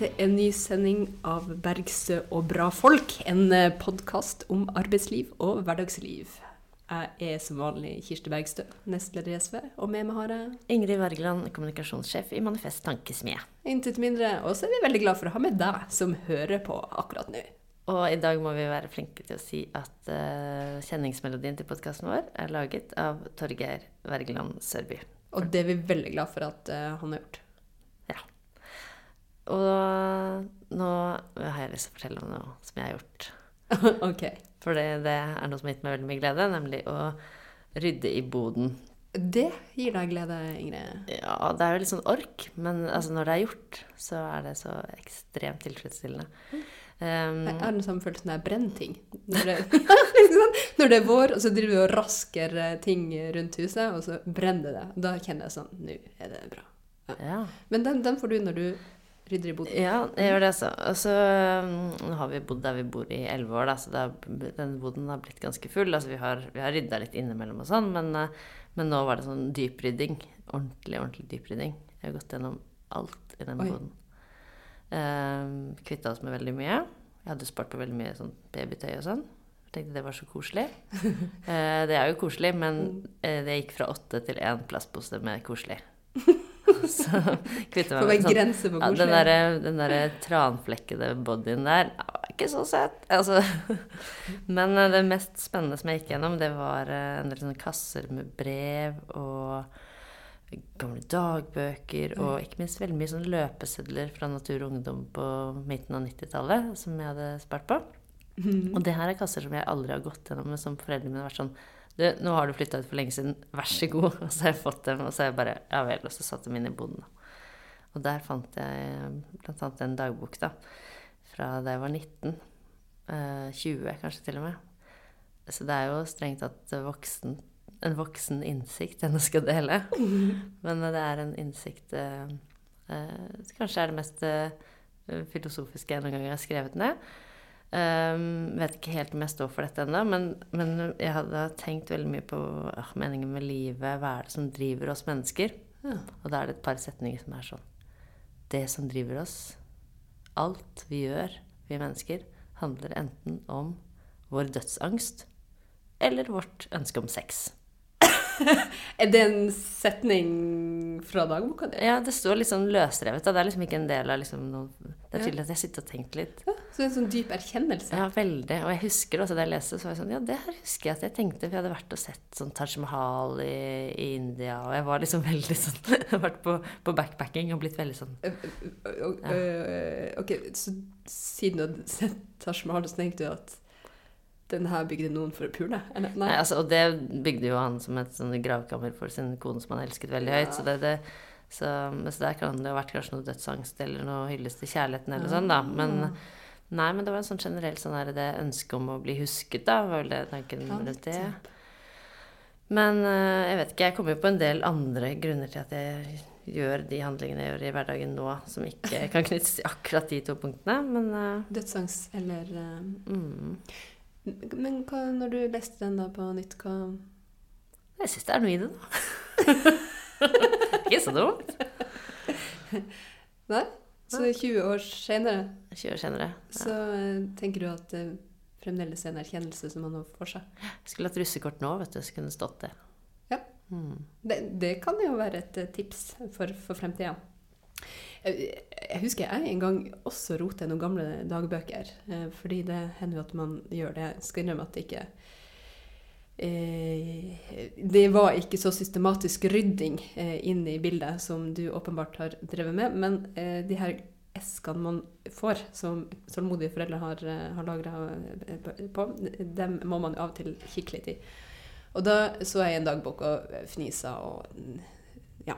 Til en ny sending av Bergstø og bra folk. En podkast om arbeidsliv og hverdagsliv. Jeg er som vanlig Kirsti Bergstø, nestleder i SV, og med meg har jeg Ingrid Wergeland, kommunikasjonssjef i Manifest Tankesmie. Intet mindre. Og så er vi veldig glad for å ha med deg som hører på akkurat nå. Og i dag må vi være flinke til å si at uh, kjenningsmelodien til podkasten vår er laget av Torgeir Wergeland Sørby. Og det er vi veldig glad for at uh, han har gjort. Og nå har jeg lyst til å fortelle om noe som jeg har gjort. ok. For det, er noe som har gitt meg veldig mye glede, nemlig å rydde i boden. Det gir deg glede, Ingrid? Ja, det er jo litt sånn ork. Men altså, når det er gjort, så er det så ekstremt tilfredsstillende. Um, jeg har den samme følelsen når jeg brenner ting. Når det, når det, er vår, og så driver du og rasker eh, ting rundt huset, og så brenner det. Da kjenner jeg sånn Nå er det bra. Ja. Ja. Men den, den får du når du rydder i boden. Ja, jeg gjør det, altså. Og så nå har vi bodd der vi bor i elleve år, da, så er, den boden har blitt ganske full. Altså, vi har, vi har rydda litt innimellom og sånn, men, eh, men, nå var det sånn dyprydding. Ordentlig, ordentlig dyprydding. Jeg har gått gjennom alt i den Oi. boden. Um, Kvitta oss med veldig mye. Jeg hadde spart på veldig mye sånn babytøy og sånn. Jeg tenkte det var så koselig. uh, det er jo koselig, men uh, det gikk fra åtte til én plastpose med koselig. så meg med sånn. Ja, den derre der tranflekkede bodyen der var ikke så søt. Altså. Men uh, det mest spennende som jeg gikk gjennom, det var en del sånne kasser med brev og gamle dagbøker og ikke minst veldig mye sånn løpesedler fra Natur og Ungdom på midten av 90-tallet som jeg hadde spart på. Mm. Og det her er kasser som jeg aldri har gått gjennom, men som foreldrene mine har vært sånn du, 'Nå har du flytta ut for lenge siden. Vær så god.' Og så har jeg fått dem, og så har jeg bare Ja vel. Og så satte dem inn i boden. Og der fant jeg blant annet en dagbok da, fra da jeg var 19. Eh, 20 kanskje til og med. Så det er jo strengt tatt en voksen innsikt jeg nå skal dele. Men det er en innsikt eh, eh, Kanskje er det mest eh, filosofiske jeg noen gang har skrevet ned. Um, vet ikke helt om jeg står for dette ennå, men, men, jeg hadde tenkt veldig mye på uh, meningen med livet. Hva er det som driver oss mennesker? Ja. Og da er det et par setninger som er sånn Det som driver oss, alt vi gjør, vi mennesker, handler enten om vår dødsangst eller vårt ønske om sex. er det en setning fra dagboka di? Ja, det står litt sånn løsrevet. Det er liksom ikke en del av liksom noe Det er tydelig at jeg sitter og tenker litt. Ja, så det en sånn dyp erkjennelse? Ja, veldig. Og jeg husker også da jeg leste, så var jeg sånn Ja, det her husker jeg at jeg tenkte. For jeg hadde vært og sett sånn Taj Mahal i, i India, og jeg var liksom veldig sånn vært på, på, backpacking og blitt veldig sånn ja. Ok, så siden du hadde sett Taj Mahal, så tenkte du at den her bygde noen for å pule? Nei. Nei, altså, og det bygde jo han som et sånn gravkammer for sin kone som han elsket veldig høyt. Så, det, det, så, så, der kan det ha vært kanskje noe dødsangst eller noe hyllest til kjærligheten eller sånn, da. Men, nei, men det var en sånn generell sånn her, det ønsket om å bli husket, da, var vel det tanken rundt det. Men uh, jeg vet ikke, jeg kommer jo på en del andre grunner til at jeg gjør de handlingene jeg gjør i hverdagen nå, som ikke kan knyttes til akkurat de to punktene, men uh, Dødsangst eller uh, mm. Men hva, når du leste den da på nytt, hva Jeg syns det er noe i det, da. Ikke så dumt. Nei? Så 20 år senere, 20 år senere ja. så uh, tenker du at det uh, fremdeles er en erkjennelse som man har for seg? Jeg skulle hatt russekort nå, vet du, så kunne det stått det. Ja. Mm. Det, det, kan jo være et uh, tips for, for fremtida. Jeg husker jeg en gang også roter noen gamle dagbøker. Eh, fordi det hender jo at man gjør det. Jeg skal innrømme at det ikke eh, Det var ikke så systematisk rydding eh, inn i bildet som du åpenbart har drevet med. Men de her eskene man får, som tålmodige foreldre har, har lagra på, dem må man av og til kikke litt i. Og da så jeg en dagbok og fnisa og ja,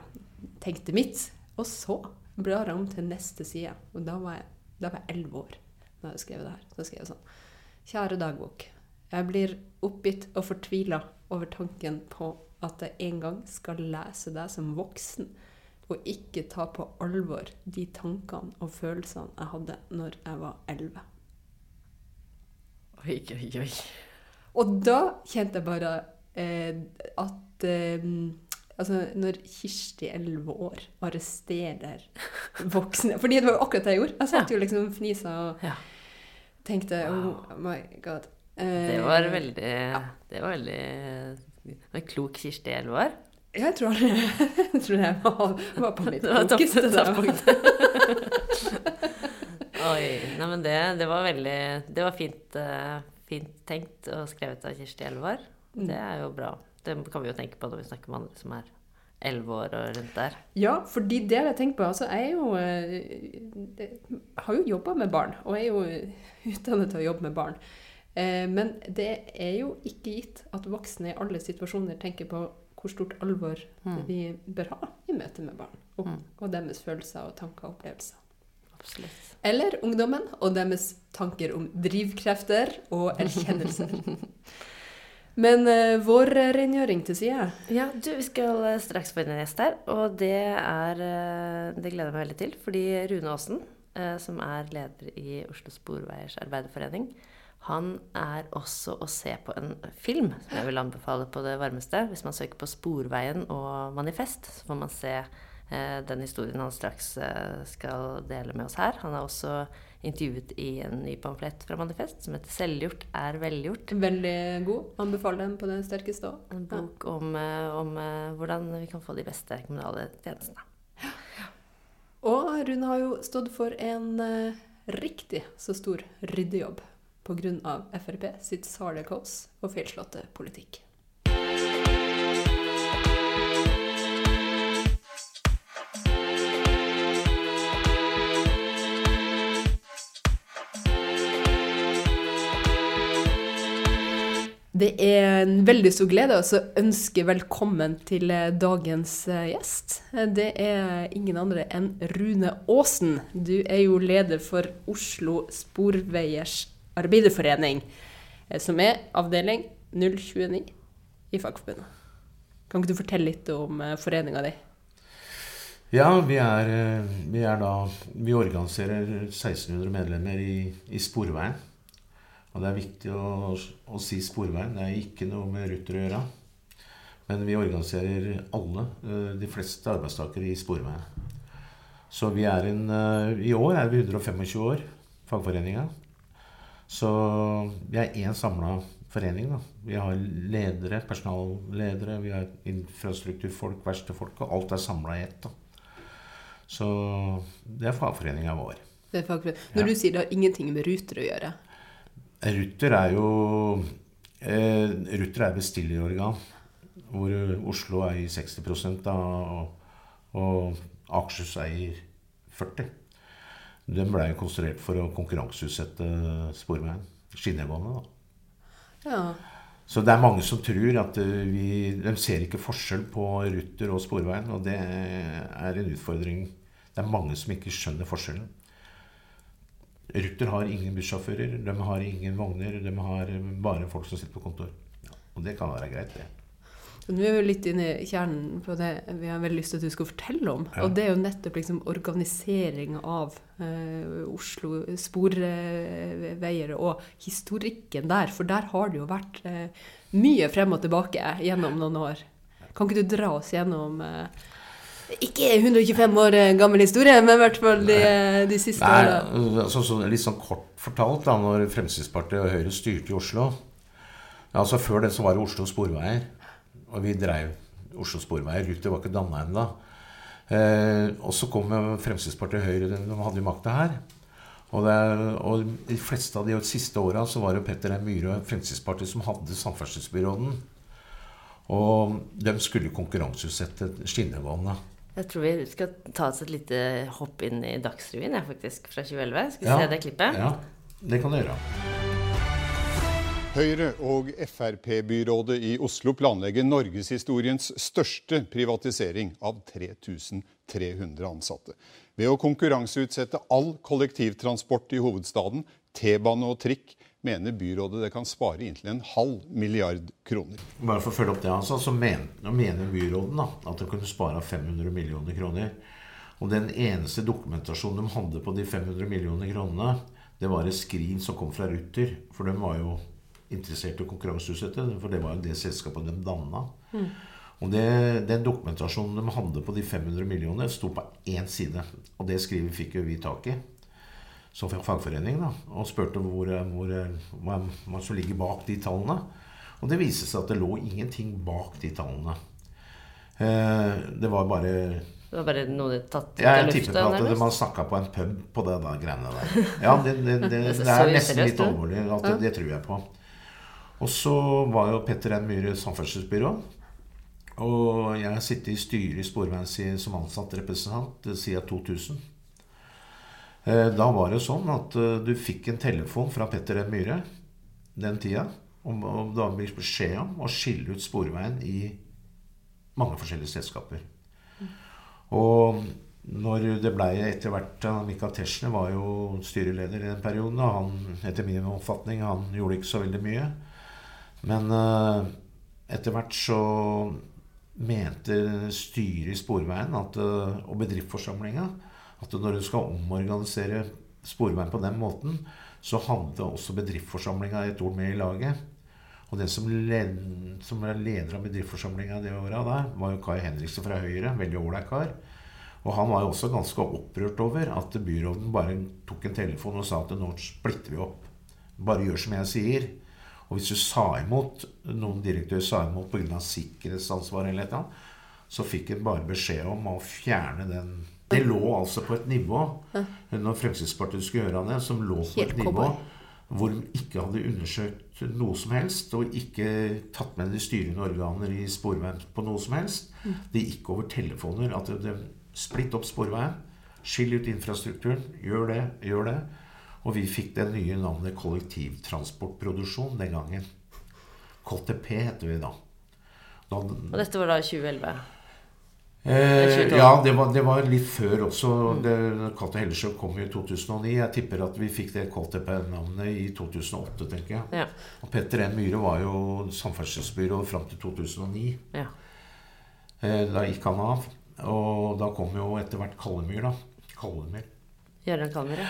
tenkte mitt. Og så blar jeg om til neste side. Og da var jeg elleve år da jeg skrev det her. Så skrev jeg sånn Kjære dagbok. Jeg blir oppgitt og fortvila over tanken på at jeg en gang skal lese deg som voksen, og ikke ta på alvor de tankene og følelsene jeg hadde når jeg var elleve. Oi, oi, oi. Og da kjente jeg bare eh, at eh, Altså, når Kirsti, 11 år, arresterer voksne Fordi det var jo akkurat det jeg gjorde. Jeg satt jo liksom fnisa og Ja. tenkte Oh my god. Eh, Det var veldig Det var veldig En klok Kirsti Elvar. Jeg tror, jeg tror jeg var, var på mitt klokeste da. Oi. Nei, men det, det var veldig Det var fint, eh, fint tenkt og skrevet av Kirsti Elvar. år Det er jo bra. Det kan vi jo tenke på når vi snakker med andre som er elleve år og rundt der. Ja, fordi det har jeg tenkt på. Altså, jeg jo jeg har jo jobba med barn, og er jo utdannet til å jobbe med barn. Eh, Men det er jo ikke gitt at voksne i alle situasjoner tenker på hvor stort alvor Mm. vi bør ha i møte med barn, og, Mm. og deres følelser og tanker og opplevelser. Absolutt. Eller ungdommen og deres tanker om drivkrefter og erkjennelser. Men uh, vår rengjøring til side Ja, du, vi skal eh, straks få inn en gjest her, og det er eh, Det gleder jeg meg veldig til, fordi Rune Aasen, som er leder i Oslo Sporveiers arbeiderforening, han er også å se på en film som jeg vil anbefale på det varmeste. Hvis man søker på Sporveien og Manifest, så får man se den historien han straks eh, skal dele med oss her. Han er også intervjuet i en ny pamflett fra Manifest som heter 'Selvgjort er velgjort'. veldig god. Anbefaler den på det sterkeste òg. En bok om, eh, om eh, hvordan vi kan få de beste kommunale tjenestene. Og Rune har jo stått for en eh, riktig så stor ryddejobb pga. Frp sitt sale kaos og feilslåtte politikk. Det er en veldig stor glede å ønske velkommen til eh, dagens eh, gjest. Det er ingen andre enn Rune Aasen. Du er jo leder for Oslo Sporveiers Arbeiderforening, eh, som er avdeling 029 i Fagforbundet. Kan ikke du fortelle litt om foreninga di? Ja, vi er, vi er da Vi organiserer 1600 medlemmer i, i Sporveien. Og det er viktig å, å si Sporveien. Det er ikke noe med Ruter å gjøre. Men vi organiserer alle, eh, de fleste arbeidstakere i Sporveien. Så vi er en eh, I år er vi 125 år, fagforeninga. Så vi er én samla forening. da. Vi har ledere, personalledere, vi har infrastrukturfolk, verkstedfolk, og alt er samla i ett. da. Så det er fagforeninga vår. Det er fagforening. Når Ja. du sier det har ingenting med Ruter å gjøre Ruter er jo eh, Ruter er bestillerorgan, hvor Oslo eier 60 da, og, og Akershus eier 40 Den blei konstruert for å konkurranseutsette Sporveien. Skinnebåndet, da. Ja. Så det er mange som tror at eh, vi De ser ikke forskjell på Ruter og Sporveien, og det er en utfordring. Det er mange som ikke skjønner forskjellen. Ruter har ingen bussjåfører, de har ingen vogner, de har bare folk som sitter på kontor. Og det kan være greit, det. Nå er vi litt inne i kjernen på det vi har veldig lyst til at du skal fortelle om. Ja. Og det er jo nettopp liksom organisering av eh, Oslo sporveier og historikken der. For der har det jo vært eh, mye frem og tilbake gjennom noen år. Kan ikke du dra oss gjennom eh, ikke 125 år eh, gammel historie, men i hvert fall de, de siste åra. altså, så litt sånn kort fortalt, da når Fremskrittspartiet og Høyre styrte i Oslo Altså Før det så var det Oslo Sporveier. Og vi dreiv Oslo Sporveier. Ruter var ikke danna ennå. Eh, og så kom Fremskrittspartiet og Høyre, de hadde jo makta her. Og, det, og de fleste av de siste åra så var det Petter M. Myhre og Fremskrittspartiet som hadde samferdselsbyråden. Og de skulle konkurranseutsette skinnegående. Jeg tror vi skal ta oss et lite hopp inn i Dagsrevyen jeg, faktisk, fra 2011. Skal vi Ja. se det klippet? Ja, det kan du gjøre. Høyre- og Frp-byrådet i Oslo planlegger norgeshistoriens største privatisering av 3300 ansatte. Ved å konkurranseutsette all kollektivtransport i hovedstaden, T-bane og trikk, mener byrådet det kan spare inntil en halv milliard kroner. Bare for å følge opp det, altså, så men, mener byråden da, at de kunne spare 500 millioner kroner. Og den eneste dokumentasjonen de hadde på de 500 millioner kronene, det var et skrin som kom fra Ruter. For de var jo interessert i å konkurranseutsette, for det var jo det selskapet de danna. Og det, Den dokumentasjonen de hadde på de 500 millionene, sto på én side. Og det skrivet fikk jo vi tak i som fagforening da, og spurte hvor, hvor, man, man som ligger bak de tallene. Og det viste seg at det lå ingenting bak de tallene. Eh, det var bare Det var bare noe de tatt ut Jeg av tipper lufta? på at det, man snakka på en pub på det der greiene der. Ja, det, det, det, Det er nesten litt det. alvorlig. Det, det tror jeg på. Og så var jo Petter N. Myhre samferdselsbyrå. Og jeg har sittet i styret i Sporveien som ansatt representant eh, siden 2000. Eh, Da var det sånn at eh, du fikk en telefon fra Petter N. Myhre den tida. Om, om det var beskjed om å skille ut Sporveien i mange forskjellige selskaper. Og når det blei etter hvert Michael Tetzschner var jo styreleder i den perioden. Og han, etter min oppfatning, han gjorde ikke så veldig mye. Men uh, etter hvert så mente styret i Sporveien at, uh, og bedriftsforsamlinga at når du skal omorganisere Sporveien på den måten, så hadde også bedriftsforsamlinga et ord med i laget. Og den som, led, som var leder av bedriftsforsamlinga det året der, var jo Kai Henriksen fra Høyre. Veldig ålreit kar. Og han var jo også ganske opprørt over at byråden bare tok en telefon og sa at nå splitter vi opp. Bare gjør som jeg sier. Og hvis du sa imot, noen direktør sa imot pga. sikkerhetsansvar eller et eller annet, så fikk en bare beskjed om å fjerne den Det lå altså på et nivå, når Fremskrittspartiet skulle gjøre det, som lå på et nivå hvor de ikke hadde undersøkt noe som helst, og ikke tatt med de styrende organer i Sporveien på noe som helst. Det gikk over telefoner. At de Splitt opp Sporveien. Skill ut infrastrukturen. Gjør det. Gjør det. Og vi fikk det nye navnet kollektivtransportproduksjon den gangen. KTP heter vi da. da Og dette var da i 2011? Eh, ja, det var, det var litt før også. Det og Hellesjø kom i 2009. Jeg tipper at vi fikk det KTP-navnet i 2008, tenker jeg. Ja. Og Petter N. Myhre var jo samferdselsbyråd fram til 2009. ja. Eh, da gikk han av. Og da kom jo etter hvert Kallemyr, da. Kallemyr. Gøran Kallemyr, ja.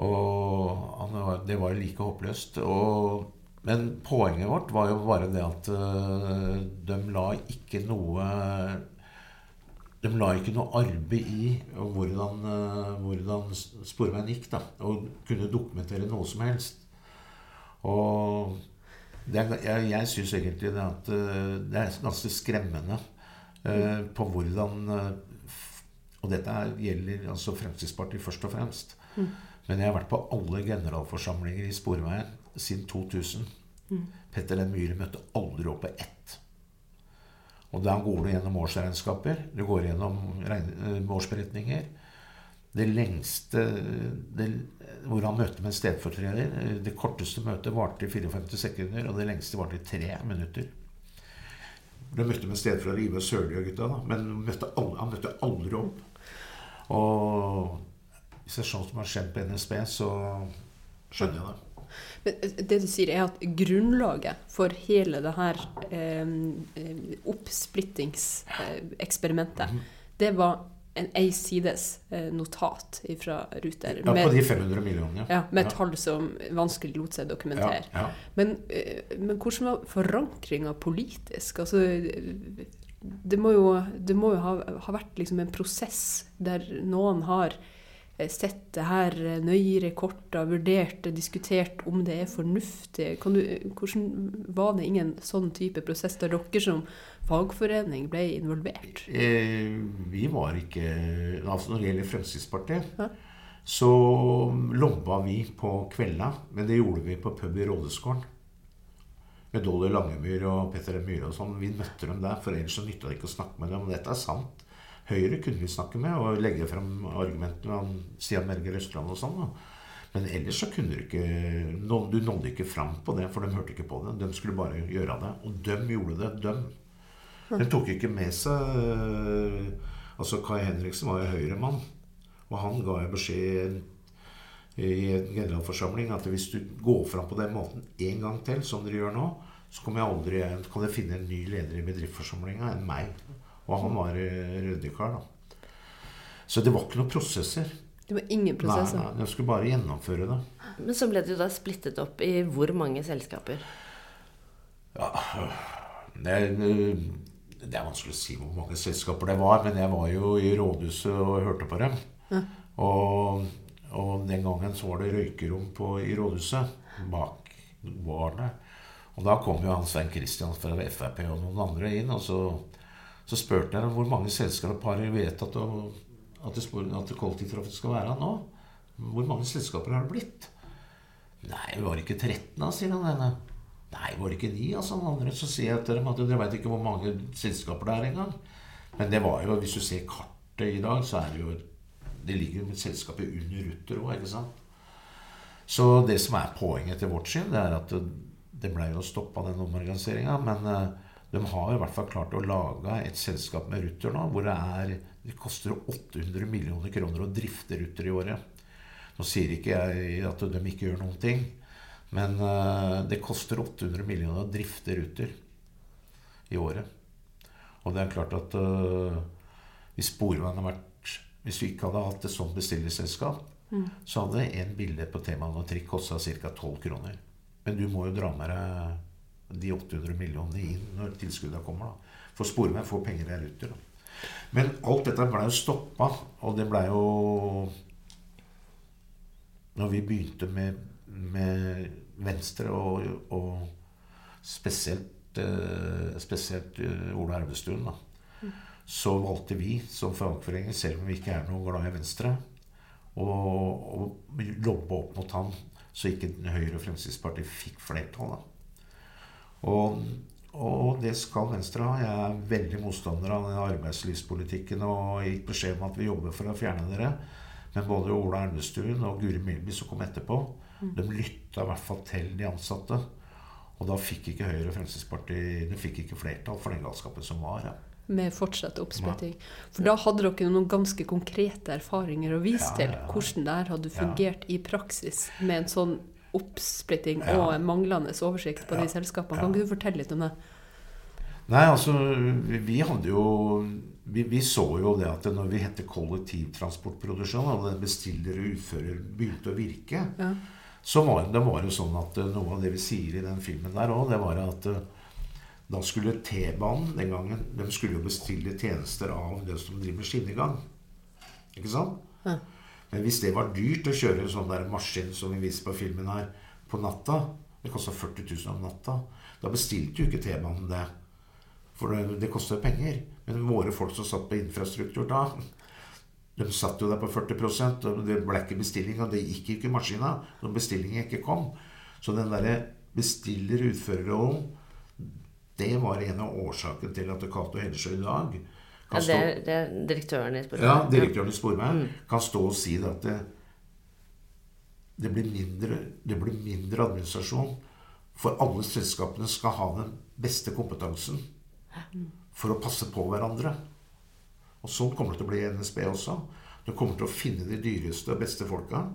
Og han det var jo like håpløst. Og, men poenget vårt var jo bare det at øh, de la ikke noe De la ikke noe arbeid i hvordan, øh, hvordan Sporveien gikk, da. Og kunne dokumentere noe som helst. Og det jeg, jeg syns egentlig det at øh, det er ganske skremmende øh, på hvordan øh, Og dette er, gjelder altså Fremskrittspartiet først og fremst. Men jeg har vært på alle generalforsamlinger i Sporveien siden 2000. Petter N. Myhre møtte aldri opp på ett. Og da går du gjennom årsregnskaper, du går gjennom eh, årsberetninger. Det lengste det, Hvor han møtte med en stedfortreder eh, Det korteste møtet varte i 54 sekunder, og det lengste varte i tre minutter. Du møtte med en stedfortreder Ivar Sørli og gutta, da, men møtte alle, han møtte aldri opp. Og hvis det er sånn som har skjedd på NSB, så skjønner jeg det. Men eh, det du sier, er at grunnlaget for hele det her eh, eh, oppsplittingseksperimentet, det var en ei sides eh, notat fra Ruter. Ja, på de 500 millionene. ja, med tall som vanskelig lot seg dokumentere. ja. Men, eh, men hvordan var forankringa politisk? Altså, det må jo, det må jo ha, ha vært liksom en prosess der noen har sett det her eh, nøyere i korta, vurdert det, diskutert om det er fornuftig. Kan du, hvordan Var det ingen sånn type prosess der dere som fagforening ble involvert? Eh, vi var ikke altså Når det gjelder Fremskrittspartiet, Ja. så lobba vi på kvelda. Men det gjorde vi på pub i Rådhusgården. Med Dolly Langemyr og Petter M. Myhre og sånn. Vi møtte dem der, for ellers så nytta det ikke å snakke med dem. Og dette er sant. Høyre kunne vi snakke med og legge frem argumentene om Stian Berger Østland og sånn. Men ellers så kunne du ikke Du nådde ikke fram på det, for de hørte ikke på det. De skulle bare gjøre det. Og de gjorde det. De. De tok ikke med seg øh, Altså Kai Henriksen var jo Høyre-mann. Og han ga jo beskjed i en generalforsamling at hvis du går fram på den måten en gang til, som dere gjør nå, så kommer jeg aldri, kan jeg finne en ny leder i bedriftsforsamlinga enn meg. Og han var rødekar, da. Så det var ikke noen prosesser. Det var ingen prosesser. nei, De skulle bare gjennomføre det. Men så ble det jo da splittet opp i hvor mange selskaper? Det er, Det er vanskelig å si hvor mange selskaper det var, men jeg var jo i rådhuset og hørte på dem. Og, og den gangen så var det røykerom på, i rådhuset bak barene. Og da kom jo han Svein Christian fra Frp og noen andre inn, og så, så spurte jeg hvor mange selskaper har dere vedtatt at, at kollektivtrafikk skal være nå? Hvor mange selskaper har det blitt? Nei, var det ikke 13 da, sier han ene. Nei, var det ikke de, altså andre. Så sier jeg til dem at dere vet ikke hvor mange selskaper det er engang. Men det var jo, hvis du ser kartet i dag, så er det jo Det ligger jo selskapet under Ruter òg, ikke sant? Så det som er poenget til vårt syn, det er at det, blei ble jo stoppa den omorganiseringa. Men eh, de har i hvert fall klart å lage et selskap med Ruter nå, hvor det er Det koster 800 millioner kroner å drifte Ruter i året. Nå sier ikke jeg at de ikke gjør noen ting, men eh, det koster 800 millioner å drifte Ruter i året. Og det er klart at eh, hvis Sporveien hadde vært Hvis vi ikke hadde hatt et sånt bestillerselskap, så hadde en billett på T-banen og trikk kosta ca. 12 kroner. Men du må jo dra med deg de 800 millionene inn når tilskuddene kommer. da. For Sporveien får penger av Ruter. da. Men alt dette ble jo stoppa, og det blei jo Når vi begynte med, med Venstre og, og spesielt, eh, spesielt eh, Ola Elvestuen, da, så valgte vi som fagforening, selv om vi ikke er noe glad i Venstre, å lobbe opp mot han, så ikke Høyre og Fremskrittspartiet fikk flertall. Da. Og, og det skal Venstre ha. Jeg er veldig motstander av den arbeidslivspolitikken og gikk beskjed om at vi jobber for å fjerne dere. Men både Ola Elvestuen og Guri Melby som kom etterpå, de lytta i hvert fall til de ansatte. Og da fikk ikke Høyre og Fremskrittspartiet de fikk ikke flertall for den galskapen som var. Ja. Med fortsatt oppsplitting. For da hadde dere noen ganske konkrete erfaringer å vise Ja, ja, til hvordan det her hadde fungert i praksis med en sånn oppsplitting Ja. og manglende oversikt på de selskapene. Kan ikke du fortelle litt om det? Nei, altså, vi, hadde jo vi, vi så jo det at når vi hette kollektivtransportproduksjon, og det bestiller og utfører begynte å virke, Ja. så var det var jo sånn at eh, noe av det vi sier i den filmen der òg, det var at eh, da skulle T-banen den gangen De skulle jo bestille tjenester av det som driver skinnegang. Ikke sant? Ja. Men hvis det var dyrt å kjøre en sånn der maskin som vi viser på filmen her, på natta Det kosta 40 000 om natta. Da bestilte jo ikke T-banen det. For det, det koster penger. Men våre folk som satt på infrastruktur da, de satt jo der på 40 og det ble ikke bestilling, og det gikk ikke maskina når bestillingen ikke kom. Så den derre bestiller-utførerrollen, det var en av årsakene til at Cato Hellesjø i dag Ja, det, er, det er direktøren i Sporveien. ja, direktøren i Sporveien kan stå og si det at det, det, blir mindre, det blir mindre administrasjon. For alle selskapene skal ha den beste kompetansen for å passe på hverandre. Og sånn kommer det til å bli i NSB også. Du kommer til å finne de dyreste og beste folka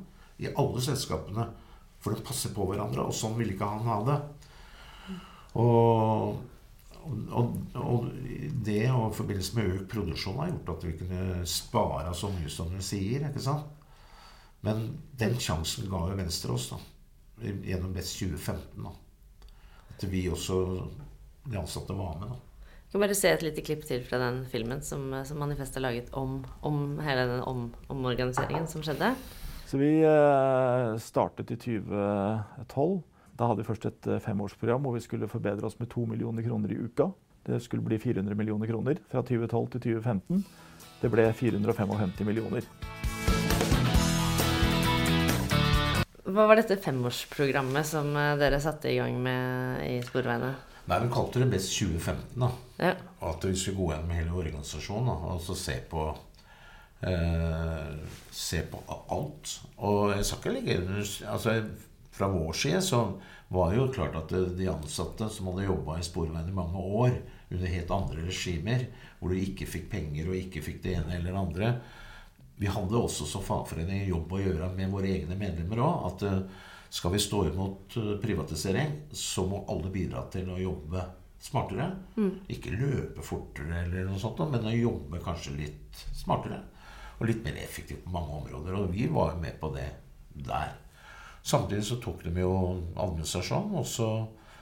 i alle selskapene. For de passer på hverandre, og sånn vil ikke han ha det. Og, og, og det og i forbindelse med økt produksjon har gjort at vi kunne spare så mye som vi sier. ikke sant? Men den sjansen ga jo Venstre oss da, gjennom Best 2015. da. At vi også, de ansatte, var med. da. Vi kan bare se et lite klipp til fra den filmen som, som Manifest har laget om, om hele den om, omorganiseringen som skjedde. Så vi eh, startet i 2012. Da hadde vi først et eh, femårsprogram hvor vi skulle forbedre oss med 2 millioner kroner i uka. Det skulle bli 400 millioner kroner fra 2012 til 2015. Det ble 455 millioner. Hva var dette femårsprogrammet som eh, dere satte i gang med i Sporveiene? Nei, Vi kalte det Best 2015. da. Ja. At vi skulle gå gjennom hele organisasjonen da, og så se på eh, Se på alt. Og jeg skal ikke ligge under altså, Fra vår side så var det jo klart at de ansatte som hadde jobba i Sporveien i mange år, under helt andre regimer, hvor du ikke fikk penger og ikke fikk det ene eller det andre Vi hadde også som fagforening jobb å gjøre med våre egne medlemmer òg. At eh, skal vi stå imot eh, privatisering, så må alle bidra til å jobbe smartere. Ikke løpe fortere, eller noe sånt, men å jobbe kanskje litt smartere. Og litt mer effektivt på mange områder. Og vi var jo med på det der. Samtidig så tok de jo administrasjonen, og så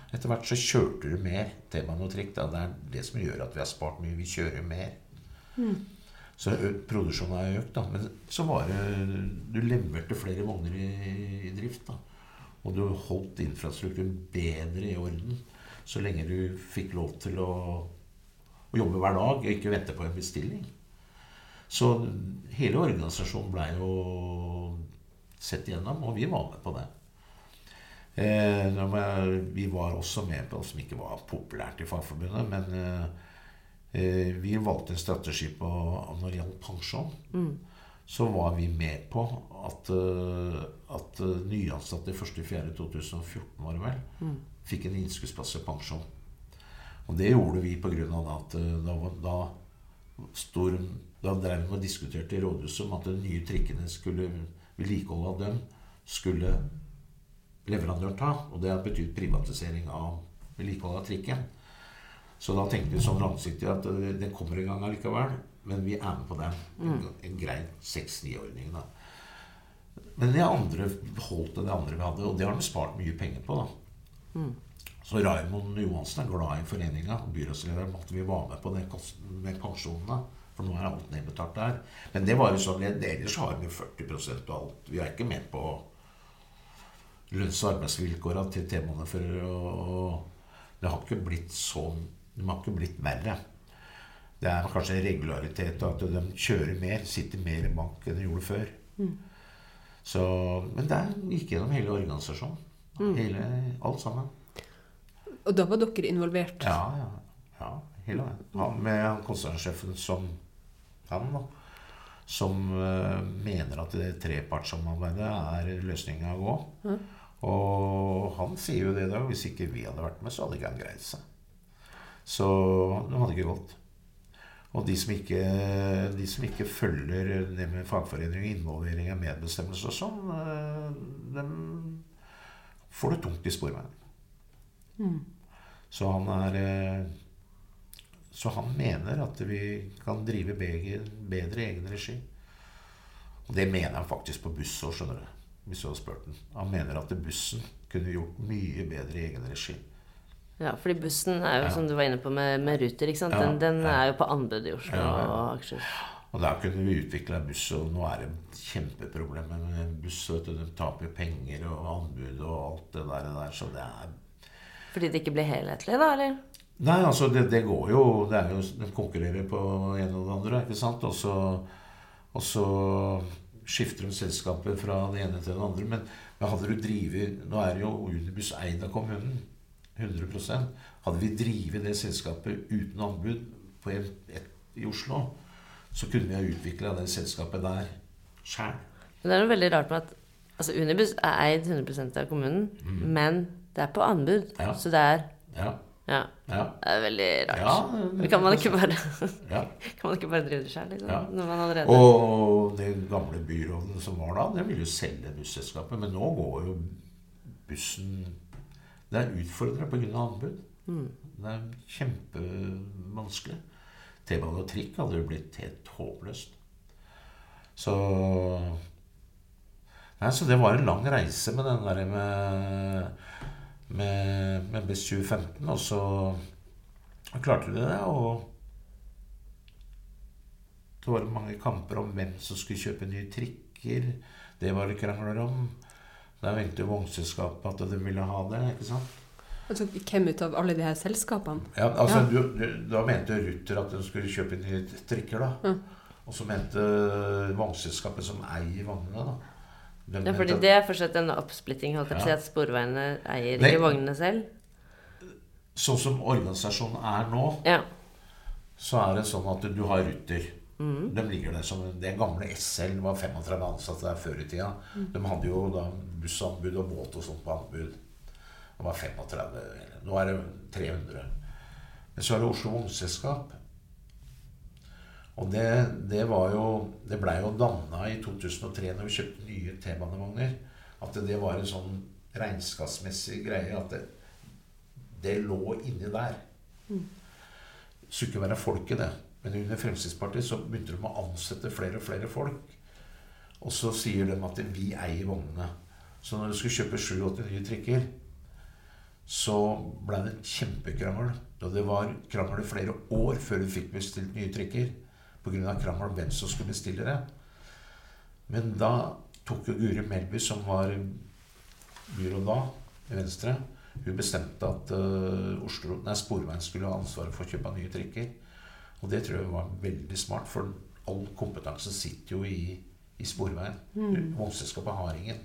Etter hvert så kjørte du mer T-bane og trikk. Det er det som gjør at vi har spart mye. Vi kjører mer. Så ø, produksjonen har økt, da. Men så var det Du leverte flere vogner i, i drift, da. Og du holdt infrastrukturen bedre i orden så lenge du fikk lov til å, å jobbe hver dag og ikke vente på en bestilling. Så hele organisasjonen blei jo sett igjennom, og vi var med på det. Eh, vi var også med på noe som ikke var populært i Fagforbundet, men eh, eh, vi valgte en strategi på når det gjaldt pensjon. Så var vi med på at, at nyansatte 1.4.2014 var det vel, fikk en innskuddsplass i pensjon. Og det gjorde vi pga. at da, da, stor, da drev vi og diskuterte i rådhuset om at de nye trikkene skulle vedlikeholdet av dem skulle leverandøren ta. Og det har betydd privatisering av vedlikeholdet av trikken. Så da tenkte vi sånn langsiktig at eh, den kommer i gang allikevel. Men vi er med på den. En, en grei 6-9-ordning, da. Men det andre beholdt det andre vi hadde, og det har de spart mye penger på. da. Så Raymond Johansen er glad i foreninga. Byrådslederen måtte vi være med på det med pensjonene. For nå er alt nedbetalt der. Men det var jo sånn, ellers har vi 40% og alt. Vi er ikke med på lønns- og arbeidsvilkåra til temaene før, og Det har ikke blitt sånn De har ikke blitt verre. Det er kanskje en regularitet at de kjører mer, sitter mer i bank enn de gjorde før. Så, men det gikk gjennom hele organisasjonen. Hele, alt sammen. Og da var dere involvert? Ja, ja. ja hele veien. Ja, med konsernsjefen som han, da. Som eh, mener at det trepartssamarbeidet er løsninga å gå. Og han sier jo det da. Hvis ikke vi hadde vært med, så hadde ikke han greid seg. Så det hadde ikke gått. Og de som ikke, de som ikke følger det med fagforening involvering av medbestemmelse og sånn, eh, dem får det tungt i sporveien. Så han er eh, Så han mener at vi kan drive bedre, i egen regi. Og det mener han faktisk på buss òg, skjønner du. Hvis du hadde spurt den. Han mener at bussen kunne gjort mye bedre i egen regi. Ja, fordi bussen er jo, Ja. som du var inne på med, med Ruter, ikke sant? Ja, Den, den ja. er jo på anbud i Oslo og Akershus. Og der kunne vi utvikla buss, og nå er det kjempeproblemer med buss. Vet du. De taper penger og anbud og alt det der, der så det er Fordi det ikke blir helhetlig, da, eller? Nei, altså det, det går jo det er jo, De konkurrerer på en og det andre, ikke sant? Og så, og så skifter de selskaper fra det ene til det andre. Men, men hadde du drivet Nå er jo Unibuss eid av kommunen. 100% Hadde vi drevet det selskapet uten anbud på et, et, i Oslo, så kunne vi ha utvikla det selskapet der sjæl. Det er noe veldig rart med at altså Unibuss er eid 100% av kommunen, men det er på anbud. Mm. Ja. Så det er Ja. Ja. Ja. Det er veldig rart. Ja, det, kan man ikke bare, ja. kan man ikke bare drive det sjøl, liksom? Ja. Når man allerede Og den gamle byråden som var da, det ville jo selge busselskapet. Men nå går jo bussen Det er utfordrende pga. anbud. Det er kjempevanskelig. T-bane og trikk hadde jo blitt helt håpløst. Så Nei, Så det var en lang reise med den der med, med, med Best 2015. Og så klarte de det. Og det var mange kamper om hvem som skulle kjøpe nye trikker. Det var det krangler om. Der mente jo vognselskapet at de ville ha det. ikke sant? Altså, hvem ut av alle de her selskapene? Ja, altså, Ja. Du, du, Da mente Ruter at de skulle kjøpe nye trikker. da. Og så mente vognselskapet som eier vognene, da. Ja, fordi det er fortsatt en oppsplitting, holdt jeg på å si, at Sporveiene eier Nei. ikke vognene selv. Sånn som organisasjonen er nå, Ja. så er det sånn at du har Ruter. De ligger der som Det gamle SL var 35 ansatte der før i tida. De hadde jo da bussanbud og båt og sånt på anbud. Det var 35 Nå er det 300. Men så er det Oslo Vognselskap. Og det, det var jo Det blei jo danna i 2003 når vi kjøpte nye T-banevogner. At det var en sånn regnskapsmessig greie at det, det lå inni der. Skulle ikke være folket, det. Men under Fremskrittspartiet så begynte de å ansette flere og flere folk. Og så sier de at vi eier vognene. Så når du skulle kjøpe 87 nye trikker, så ble det en kjempekrangel. Og det var krangel i flere år før du fikk bestilt nye trikker. Pga. krangel om hvem som skulle bestille det. Men da tok jo Guri Melby, som var byråd da, i Venstre, hun bestemte at uh, Oslo, nei, Sporveien skulle ha ansvaret for å kjøpe nye trikker. Og det tror jeg var veldig smart, for all kompetanse sitter jo i, i Sporveien. Mm. Har ingen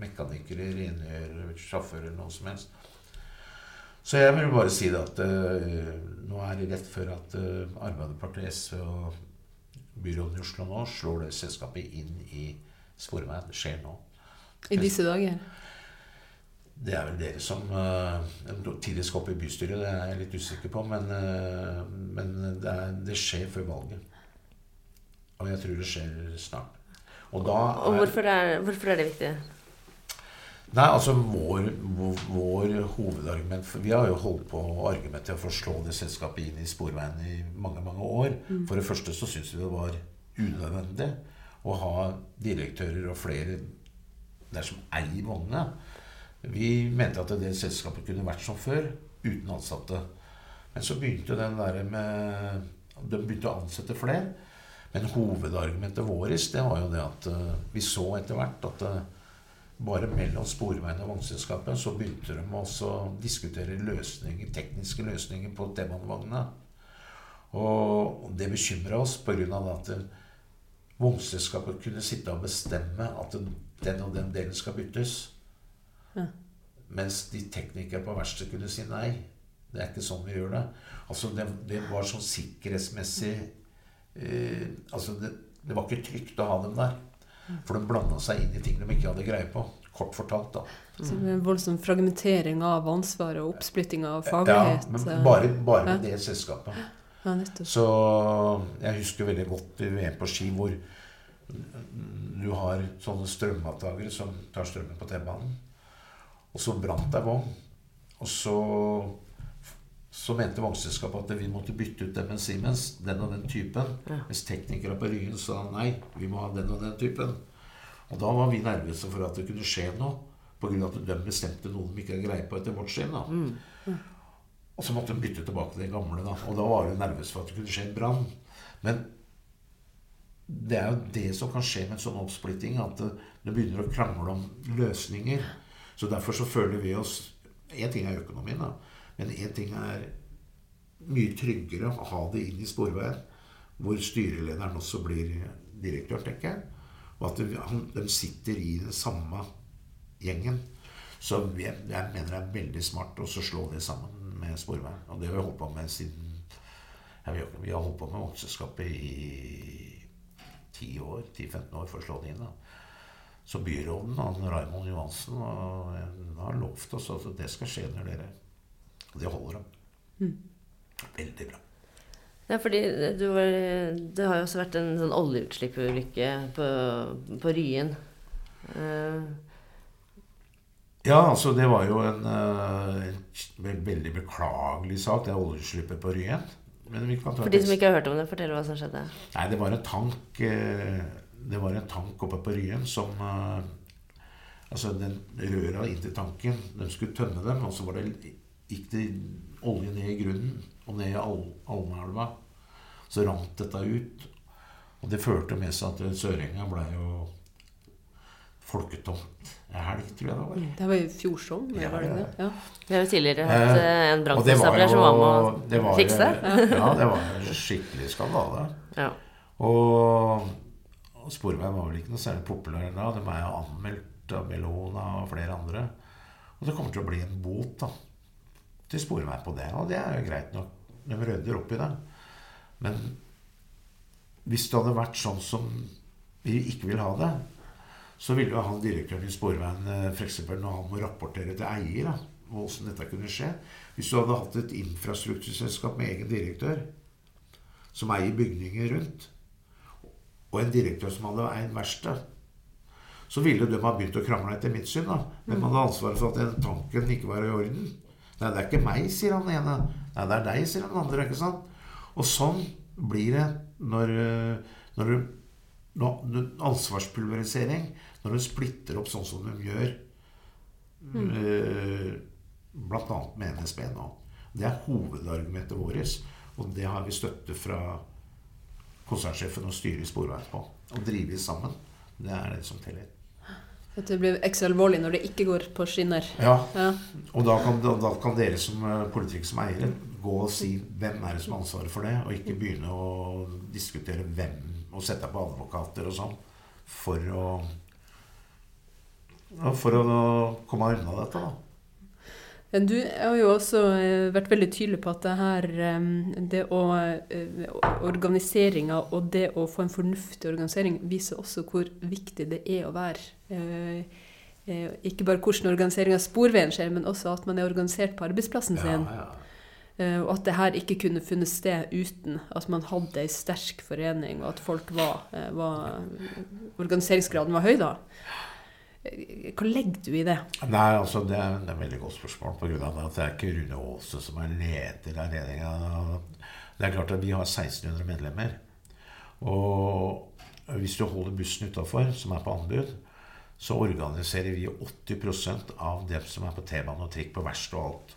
mekanikere, rengjørere, sjåfører, noe som helst. Så jeg vil bare si det at uh, nå er det rett før at uh, Arbeiderpartiet, SV og byråden i Oslo nå slår det selskapet inn i Sporveien. Det skjer nå. I disse dager? Det er vel dere som uh, tidligst skal opp i bystyret, det er jeg litt usikker på. Men, uh, men det, er, det, skjer før valget. Og jeg tror det skjer snart. Og, er, og hvorfor, er, hvorfor er det viktig? Nei, altså vår, vår, vår, hovedargument for, Vi har jo holdt på å argumentere for å slå det selskapet inn i Sporveien i mange mange år. Mm. For det første så syns vi det var unødvendig å ha direktører og flere der som eier vognene. Vi mente at det selskapet kunne vært som før, uten ansatte. Men så begynte den der med De begynte å ansette flere. Men hovedargumentet vårt det var jo det at uh, vi så etter hvert at uh, bare mellom Sporveien og Vognselskapet så begynte de også å diskutere løsninger, tekniske løsninger på T-banevognene. Og det bekymra oss pga. at vognselskapet kunne sitte og bestemme at den og den delen skal byttes. Ja. Mens de teknikere på verkstedet kunne si nei. Det er ikke sånn vi gjør det. Altså Det, det var sånn sikkerhetsmessig eh, Altså det, det var ikke trygt å ha dem der. For de blanda seg inn i ting de ikke hadde greie på. Kort fortalt, da. Så en voldsom fragmentering av ansvaret og oppsplitting av faglighet. Ja, men bare, bare med det selskapet. Ja, så jeg husker veldig godt i VM på ski hvor du har sånne strømavtakere som tar strømmen på T-banen. Og så brant ei vogn. Og så, så mente vognselskapet at vi måtte bytte ut den med Siemens, den og den typen. Ja. Mens teknikere på Ryggen sa nei, vi må ha den og den typen. Og da var vi nervøse for at det kunne skje noe. Pga. at de bestemte noe de ikke har greie på etter vårt syn. Mm. Og så måtte de bytte tilbake det gamle. da. Og da var vi nervøse for at det kunne skje en brann. Men det er jo det som kan skje med en sånn oppsplitting, at det begynner å krangle om løsninger. Så derfor så føler vi oss Én ting er økonomien, da. Men én ting er mye tryggere å ha det inn i Sporveien, hvor styrelederen også blir direktør, tenker jeg. Og at de sitter i den samme gjengen. Så jeg, jeg mener det er veldig smart å slå det sammen med Sporveien. Og det har vi holdt på med siden ja, Vi har holdt på med vokseskapet i 10 år, 10-15 år for å slå det inn. da. Så byråden, han Raymond Johansen, har lovt oss at det skal skje når dere Og det holder de. Mm. Veldig bra. Ja, fordi du var, det har jo også vært en sånn oljeutslippulykke på, på Ryen. Uh. Ja, altså det var jo en, eh, en veldig beklagelig sak, det oljeutslippet på Ryen. For de som ikke har hørt om det, fortell hva som skjedde. Nei, det var en tank eh, det var en tank oppe på Ryen som Altså, den røra inn til tanken De skulle tømme dem, og så var det, gikk det olje ned i grunnen og ned i Al Alnaelva. Så rant dette ut. Og det førte med seg at Sørenga ble jo folketomt en helg, tror jeg det var. Det var i fjor sånn? Ja, var det det? Ja. Vi har jo tidligere hatt eh, en brannkonstabler som var med å fikse. ja, det var en skikkelig skandale. Ja. Og og Sporveien var vel ikke noe særlig populær da. De er jo anmeldt av Bellona og flere andre. Og det kommer til å bli en bot da, til Sporveien på det. Og det er jo greit nok. De rydder opp i det. Men hvis det hadde vært sånn som vi ikke vil ha det, så ville jo han direktøren i Sporveien eh, f.eks. når han må rapportere til eier da, hvordan dette kunne skje Hvis du hadde hatt et infrastrukturselskap med egen direktør som eier bygninger rundt, og en direktør som hadde eid verksted, så ville de ha begynt å krangle etter mitt syn. da. Man hadde ansvaret for at den tanken ikke var i orden. Nei, det er ikke meg, sier han ene. Nei, det er deg, sier han andre. ikke sant? Og sånn blir det når, når, når ansvarspulverisering Når du splitter opp sånn som de gjør mm. uh, bl.a. med NSB nå. Det er hovedargumentet vårt, og det har vi støtte fra konsernsjefen og styret i Sporveien på. Å drive sammen, det er det som teller. At det blir ekstra alvorlig når det ikke går på skinner. Ja, Ja. og da kan, da, kan dere som eh, politikere som eiere gå og si hvem er det som har ansvaret for det, og ikke begynne å diskutere hvem og sette på advokater og sånn for å For å komme unna dette, da. Du har jo også eh, vært veldig tydelig på at det her eh, det å eh, Organiseringa og det å få en fornuftig organisering viser også hvor viktig det er å være. Eh, eh, Ikke bare hvordan organisering av sporveien skjer, men også at man er organisert på arbeidsplassen sin. Ja, ja. Eh, Og at det her ikke kunne funnet sted uten at man hadde ei sterk forening, og at folk var, var Organiseringsgraden var høy, da. Hva legger du i det? Nei, altså det er, det er et veldig godt spørsmål på grunn av at det er ikke Rune Aase som er leder av regjeringa. Det er klart at vi har 1600 medlemmer. Og hvis du holder bussen utafor, som er på anbud, så organiserer vi 80% av dem som er på T-bane og trikk på verksted og alt.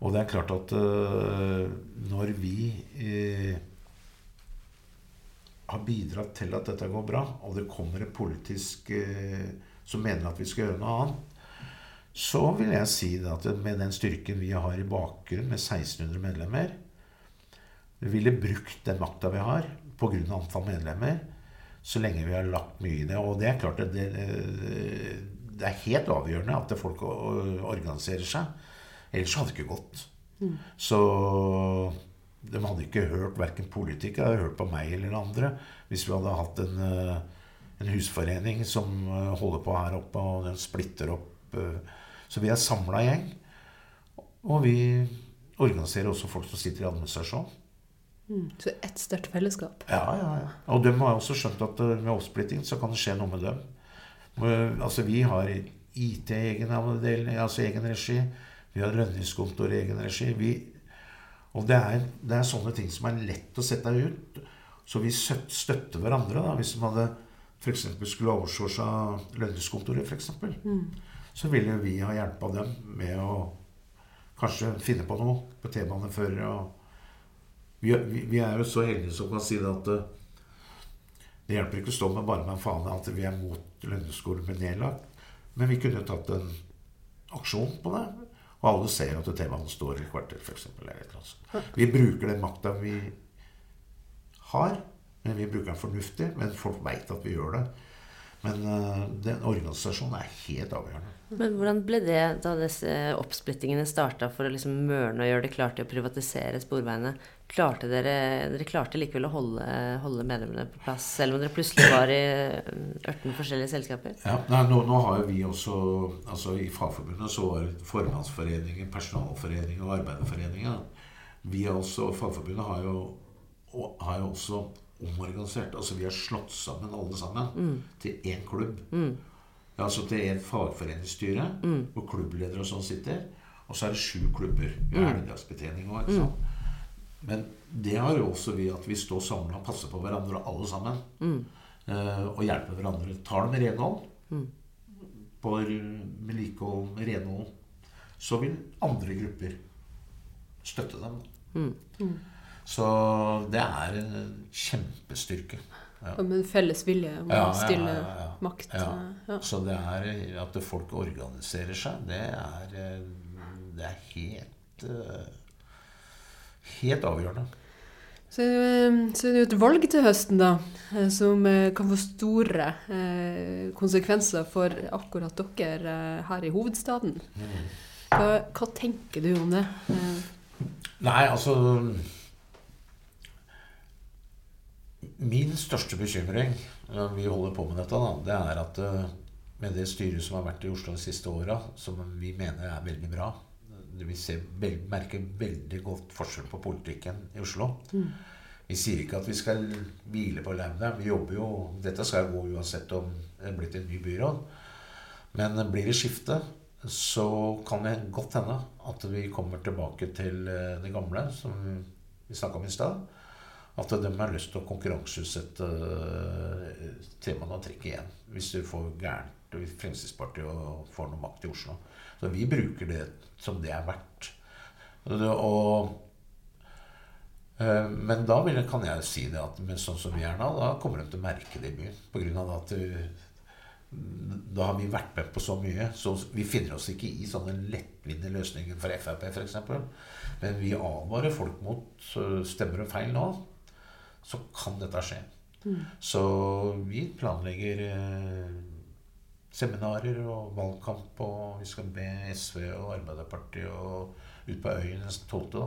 Og det er klart at uh, når vi uh, har bidratt til at dette går bra, og det kommer en politisk uh, som mener at vi skal gjøre noe annet, så vil jeg si at med den styrken vi har i bakgrunnen, med 1600 medlemmer, vi ville brukt den makta vi har pga. antall medlemmer, så lenge vi har lagt mye i det. Og det er klart at det, det er helt avgjørende at folk organiserer seg. Ellers hadde det ikke gått. Så de hadde ikke hørt verken politikere hadde hørt på meg eller andre hvis vi hadde hatt en, en husforening som eh, holder på her oppe, og den splitter opp. eh. Så vi er samla gjeng. Og vi organiserer også folk som sitter i administrasjon. Mm. Så ett sterkt fellesskap. Ja, ja, ja. Og de har også skjønt at eh, med oppsplitting så kan det skje noe med dem. Altså, vi har IT i egen avdeling, altså egen regi. Vi har lønningskontor i egen regi. Vi, og det er, det er sånne ting som er lett å sette ut. Så vi støtter hverandre. da, Hvis de hadde f.eks. skulle oversource lønningskontoret, f.eks., så ville vi ha hjelpa dem med å kanskje finne på noe på T-baneførere. og vi, vi, er jo så heldige som kan si det at eh, det hjelper ikke å stå med bare med en fane at vi er mot lønneskolen med nedlagt. Men vi kunne tatt en aksjon på det. Og alle ser at T-banen står i kvarter, f.eks. Vi bruker den makta vi har, men vi bruker den fornuftig. Men folk veit at vi gjør det. Men uh, den organisasjonen er helt avgjørende. Men hvordan ble det da disse oppsplittingene starta for å liksom mørne og gjøre det klart til å privatisere sporveiene? Klarte dere, dere klarte likevel å holde, holde medlemmene på plass, selv om dere plutselig var i 18 forskjellige selskaper? Ja, nei, nå, nå har jo vi også altså I Fagforbundet så var Formannsforeningen, Personalforeningen og Arbeiderforeningen. Vi er også, Fagforbundet har jo, har jo også omorganisert. Altså Vi har slått sammen alle sammen til én klubb. Ja, altså til én fagforeningsstyre hvor klubbledere og sånn sitter. Og så er det sju klubber. Vi har helgedagsbetjening òg, ikke sant. Men det har jo også vi at vi står samla og passer på hverandre alle sammen. Eh, og hjelper hverandre. Tar det med renhold på vedlikehold renhold, så vil andre grupper støtte dem. Så det er en kjempestyrke. Ja. Med en felles vilje om Ja, å stille ja, ja. makt. Eh. Så det er at folk organiserer seg, det er, eh, det er helt eh, Helt avgjørende. Så, så det er jo et valg til høsten, da, eh, som eh, kan få store eh, konsekvenser for akkurat dere eh, her i hovedstaden. Hva, hva tenker du om det? Eh, Nei, altså Min største bekymring når vi holder på med dette, da, det er at eh, med det styret som har vært i Oslo de siste åra, som vi mener er veldig bra Vi ser, merker veldig godt forskjell på politikken i Oslo. Vi sier ikke at vi skal hvile på laurbærene. Vi jobber jo Dette skal gå uansett om det er blitt en ny byråd. Men blir det skifte, så kan det godt hende at vi kommer tilbake til eh, det gamle, som vi snakka om i stad. At de har lyst til å konkurranseutsette temaene T-banen og trikk igjen. Hvis du får gærent hvis Fremskrittspartiet og får noe makt i Oslo. Så vi bruker det som det er verdt. Og, uh, men da vil, kan jeg si det at sånn som vi er nå, da kommer de til å merke det i byen. På grunn av at uh, da har vi vært med på så mye. Så vi finner oss ikke i sånne lettvinte løsninger for Frp f.eks. Men vi advarer folk mot stemmer og feil nå. Så kan dette skje. Mm. Så vi planlegger eh, seminarer og valgkamp, og vi skal be SV og Arbeiderpartiet og ut på øyen den 12. da.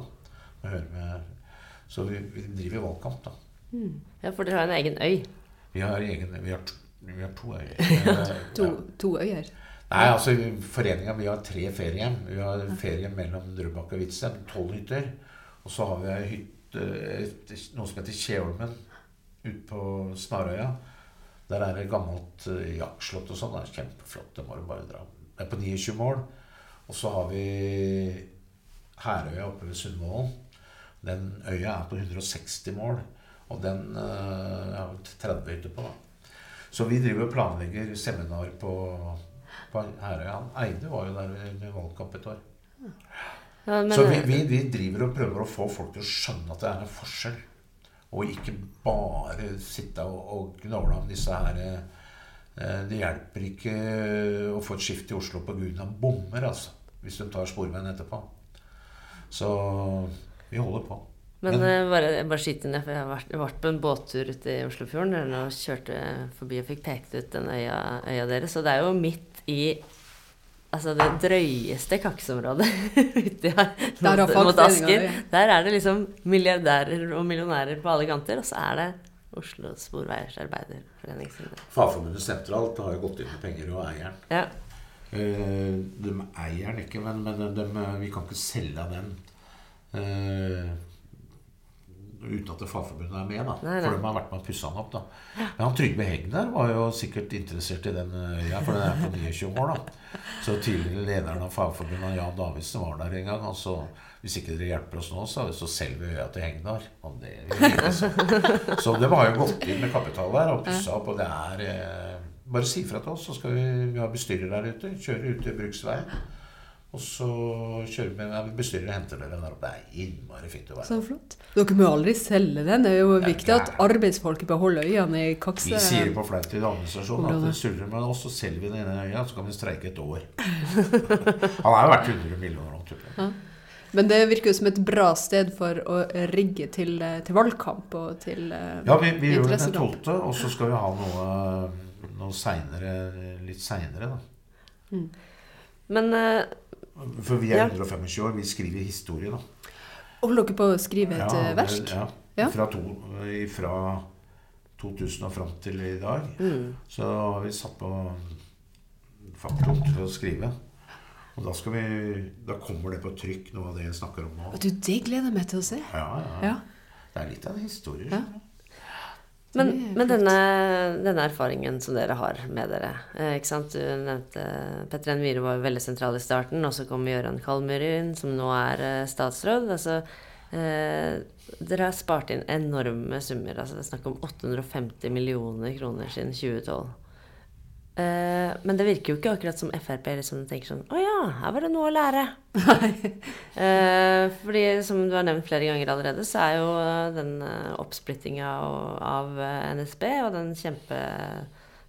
Med, så vi, vi, driver valgkamp, da. Mm. Ja, for dere har en egen øy? Vi har, egen, vi har vi har to øyer. to, to, øyer? Nei, altså foreninga Vi har tre feriehjem. Vi har ferie mellom Drøbak og Hvitsten. Tolv hytter. Og så har vi ei hytte, noe som heter Kjeholmen, ute på Snarøya. Der er det gammelt uh, jaktslott og sånn. Det er kjempeflott. Det må du bare dra. Det er på 29 mål. Og så har vi Herøya oppe ved Sundvolden. Den øya er på 160 mål. Og den uh, har 30 hytter på. da. Så vi driver og planlegger seminar på, på Herøya. Eide var jo der med valgkamp et år. Ja, men, så vi, vi, vi, driver og prøver å få folk til å skjønne at det er en forskjell. Og ikke bare sitte og, og gnåle om disse her eh, Det hjelper ikke å få et skift i Oslo på grunn av bommer, altså. Hvis de tar sporveien etterpå. Så vi holder på. Men, Men uh, bare, bare skyt inn, for jeg har vært, på en båttur ute i Oslofjorden og kjørte forbi og fikk pekt ut den øya, øya deres. Og det er jo midt i altså det drøyeste kakkesområdet ute mot, mot Asker. Der er det liksom milliardærer og millionærer på alle kanter, og så er det Oslo Sporveiers Arbeiderforening. Fagforbundet sentralt har jo gått inn med penger og eier den. Ja. Eh, de eier den ikke, men, men de, vi kan ikke selge den. Uh, uten at Fagforbundet er med. da nei, nei. For de har vært med og pussa den opp. da Men han Trygve Hegnar var jo sikkert interessert i den øya, for den er på 29 år. da Så tidligere lederen av Fagforbundet, Jan Davidsen, var der en gang. Og så hvis ikke dere hjelper oss nå, så, så selger vi øya til Hegnar. Og det så. så de har jo gått inn med kapital der og pussa opp, og det er eh, Bare si fra til oss, så skal vi, vi ha bestyrer der ute. Kjøre ut til bruksveien. Og så kjører vi med bestyrer og henter dere der oppe. Det er innmari fint å være Så flott. Dere må aldri selge den. Det er jo viktig at arbeidsfolket beholder øynene i kakse... Vi sier på flaut til administrasjonen at det surrer med oss, så selger vi den ene øya, så kan vi streike et år. Han er jo verdt 100 millioner nå, tror jeg. Men det virker jo som et bra sted for å rigge til, til valgkamp og til uh, Ja, vi, vi gjør det den 12., og så skal vi ha noe, noe senere, litt seinere, da. Mm. Men uh, for vi er ja. 125 år. Vi skriver historie, da. Holder dere på å skrive et ja, eh, verk? Ja. ja. Fra, to, fra, 2000 og fram til i dag. Mm. Så har vi satt på faktum til å skrive. Og da, vi, da, kommer det på trykk, noe av det jeg snakker om nå. Du, Det gleder jeg meg til å se. Ja, ja. Det er litt av en historie. Ja. Men, men denne, denne, erfaringen som dere har med dere eh, ikke sant? Du nevnte Petter N. Myhre var veldig sentral i starten, og så kom Gøran Kalmyr inn, som nå er eh, statsråd. Altså, eh, dere har spart inn enorme summer. Altså, det er snakk om 850 millioner kroner siden 2012. Uh, men det virker jo ikke akkurat som Frp liksom tenker sånn Å ja, her var det noe å lære. uh, fordi som du har nevnt flere ganger allerede, så er jo den uh, oppsplittinga av NSB og den kjempe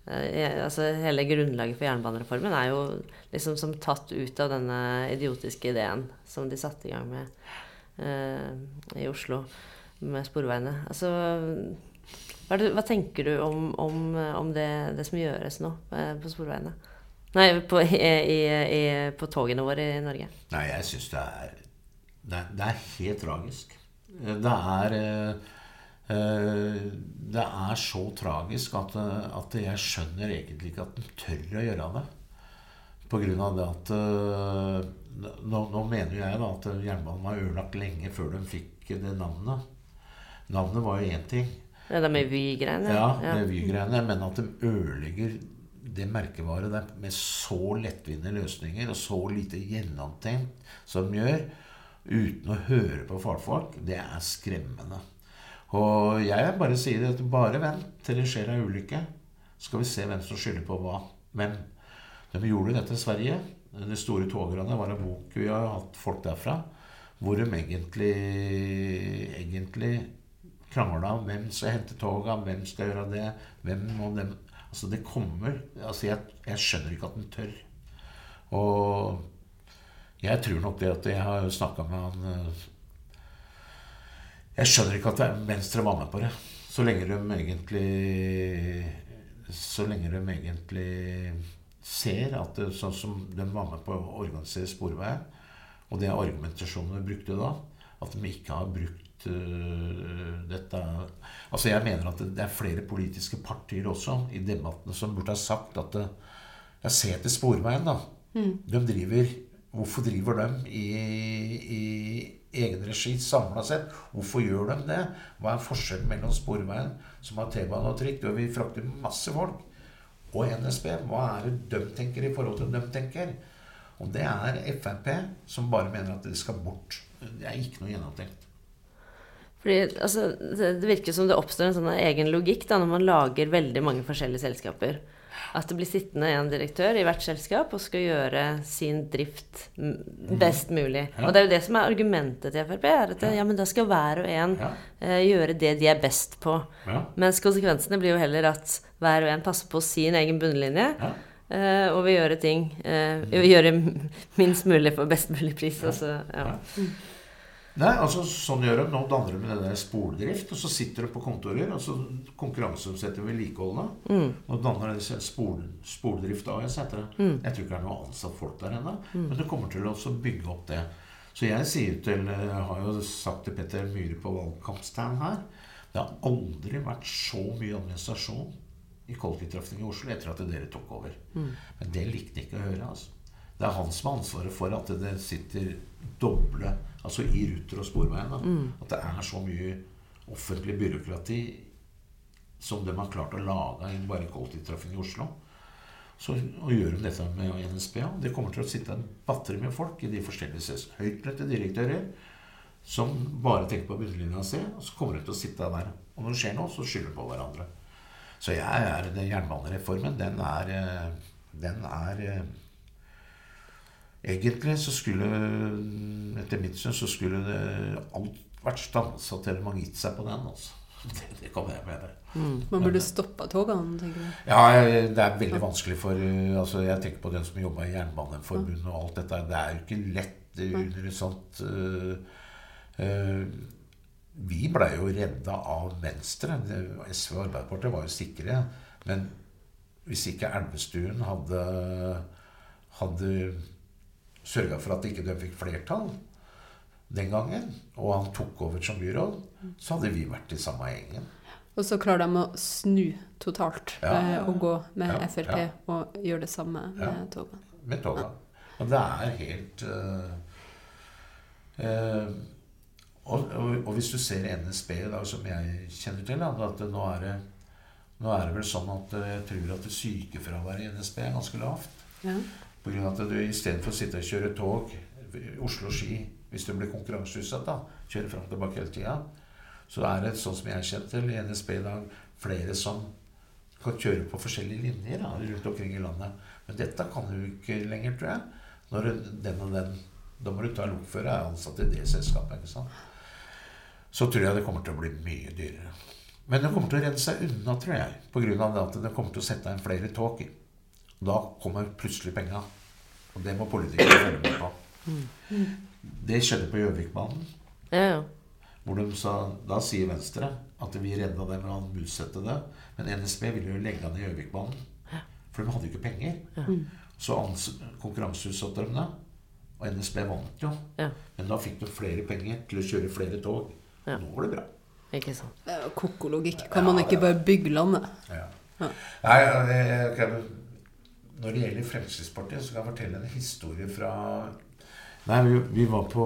Altså hele grunnlaget for jernbanereformen er jo liksom som tatt ut av denne idiotiske ideen som de satte i gang med i Oslo med sporveiene. Altså hva, det, hva tenker du om, om, om det, det, som gjøres nå eh, på sporveiene? Nei, på, i, i, på, togene våre i Norge? Nei, jeg syns det er, det det er helt tragisk. Det er Det er så tragisk at, at, jeg skjønner egentlig ikke at den tør å gjøre det. På grunn av det at nå, nå, mener jeg da at jernbanen var ødelagt lenge før de fikk det navnet. Navnet var jo én ting. Ja, det med Vy-greiene? Ja, med Vy-greiene. Men at de ødelegger det merkevaret der med så lettvinte løsninger og så lite gjennomtenkt som de gjør, uten å høre på fagfolk, det er skremmende. Og jeg bare sier at bare vent til det skjer ei ulykke. Skal vi se hvem som skylder på hva. Men De gjorde dette i Sverige. De store togerne var en bok vi har hatt folk derfra. Hvor de egentlig, egentlig krangla om hvem skal hente toga, hvem skal gjøre det, hvem må dem Altså, det kommer Altså, jeg, jeg skjønner ikke at den tør. Og jeg tror nok det at jeg har snakka med han eh, Jeg skjønner ikke at Venstre var med på det. Så lenge de egentlig Så lenge de egentlig ser at det, sånn som de var med på å organisere Sporveien, og det argumentasjonen vi brukte da, at de ikke har brukt dette Altså Jeg mener at det er flere politiske partier også i debattene som burde ha sagt at det, Jeg ser til Sporveien, da. Mm. De driver Hvorfor driver de i, i egen regi samla sett? Hvorfor gjør de det? Hva er forskjellen mellom Sporveien, som har T-bane og trikk, og vi frakter masse folk, og NSB? Hva er det de tenker i forhold til de tenker? Og det er Frp som bare mener at det skal bort. Det er ikke noe gjennomtenkt. Fordi, altså, det, det, virker som det oppstår en sånn egen logikk da, når man lager veldig mange forskjellige selskaper. At det blir sittende en direktør i hvert selskap og skal gjøre sin drift best mulig. Ja. Og det er jo det som er argumentet til Frp. er at ja, men da skal hver og en ja. uh, gjøre det de er best på. Ja. Mens konsekvensene blir jo heller at hver og en passer på sin egen bunnlinje. Uh, og vil gjøre ting uh, Gjøre minst mulig for best mulig pris. Altså, ja. Nei, altså sånn gjør de. Nå danner de med det der spoldrift, og så sitter de på kontorer, og så konkurranseutsetter vedlikeholdet. Mm. Og danner de spol, Spoldrift AS, heter det. Mm. Jeg tror ikke det er noe ansatt folk der ennå, mm. men det kommer til å bygge opp det. Så jeg sier til Jeg har jo sagt til Petter Myhre på valgkampstand her Det har aldri vært så mye administrasjon i kollektivtrafikken i Oslo etter at dere tok over. Mm. Men det likte jeg ikke å høre. altså. Det er han som har ansvaret for at det sitter doble Altså i Ruter og Sporveien. Mm. At det er så mye offentlig byråkrati som de har klart å lage inn bare kollektivtrafikken i Oslo. Så og gjør de dette med NSB. Ja. Det kommer til å sitte en batteri med folk i de forskjellige høytlønte direktører som bare tenker på bunnlinja si, og så kommer de til å sitte der. Og når det skjer noe, så skylder de på hverandre. Så jeg er, den jernbanereformen, den er, eh, den er eh, Egentlig så skulle Etter mitt syn så skulle det alt vært stansa til man gitt seg på den. altså. Det, det kan jeg mene. Mm. Man burde stoppa togene, tenker du? Ja, det er veldig vanskelig for altså Jeg tenker på den som jobba i Jernbaneforbundet og alt dette. Det er jo ikke lett under et sånt uh, uh, Vi blei jo redda av Venstre. SV og Arbeiderpartiet var jo sikre. Men hvis ikke Elvestuen hadde, hadde sørga for at ikke de fikk flertall den gangen, og han tok over som byråd, så hadde vi vært i samme gjengen. Og så klarer de å snu totalt ja, ja, og gå med Frp og gjøre det samme med toga. Med toga. Og det er helt uh, uh, og, og, og, hvis du ser NSB, da, som jeg kjenner til, at nå er, det, nå er det vel sånn at jeg tror at sykefraværet i NSB er ganske lavt. Ja. Pga. at du istedenfor å sitte og kjøre tog Oslo-Ski hvis du blir konkurranseutsatt, da, kjøre fram og tilbake hele tida, så er det sånn som jeg er kjent til i NSB i dag, flere som kan kjøre på forskjellige linjer da, rundt omkring i landet. Men dette kan du ikke lenger, tror jeg. Når den og den Da må du ta lokfører er ansatt i det selskapet. ikke sant? Så tror jeg det kommer til å bli mye dyrere. Men det kommer til å redde seg unna, tror jeg. Pga. at det kommer til å sette inn flere tog. Da kommer plutselig penga. Og det må politikere følge med på. Det skjedde på Gjøvikbanen. Ja, Hvor de sa, Da sier Venstre at vi redda dem med å utsette det. Men NSB ville jo legge ned Gjøvikbanen. For de hadde jo ikke penger. Ja. Så konkurranseutsatte de det. Og NSB vant jo. Ja. Men da fikk de flere penger til å kjøre flere tog. Ja. Nå var det bra. Ikke sant. Koko-logikk. Kan man ikke bare bygge landet? Ja. Nei, jeg, jeg, jeg, når det gjelder Fremskrittspartiet, så kan jeg fortelle en historie fra Nei, vi, vi var på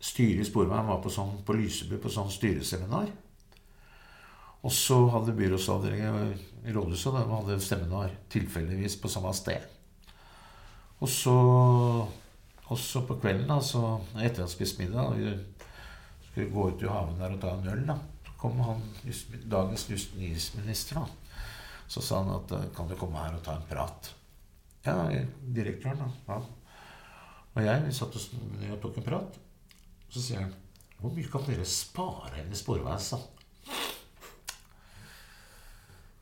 styret i Sporveien var på, sånn, på Lysebu på sånn styreseminar. Og så hadde byrådsavdelingen i rådhuset de hadde seminar tilfeldigvis på samme sted. Og så, og på kvelden, altså, etter å ha spist middag Vi skulle gå ut i haven der og ta en øl, da. Så kom han, dagens justisminister, da. Så sa han at eh, kan du komme her og ta en prat? Ja, direktøren, da. Ja. Og jeg vi satt og sn- og tok en prat. Så sier han Hvor mye kan dere spare her i Sporveis, da?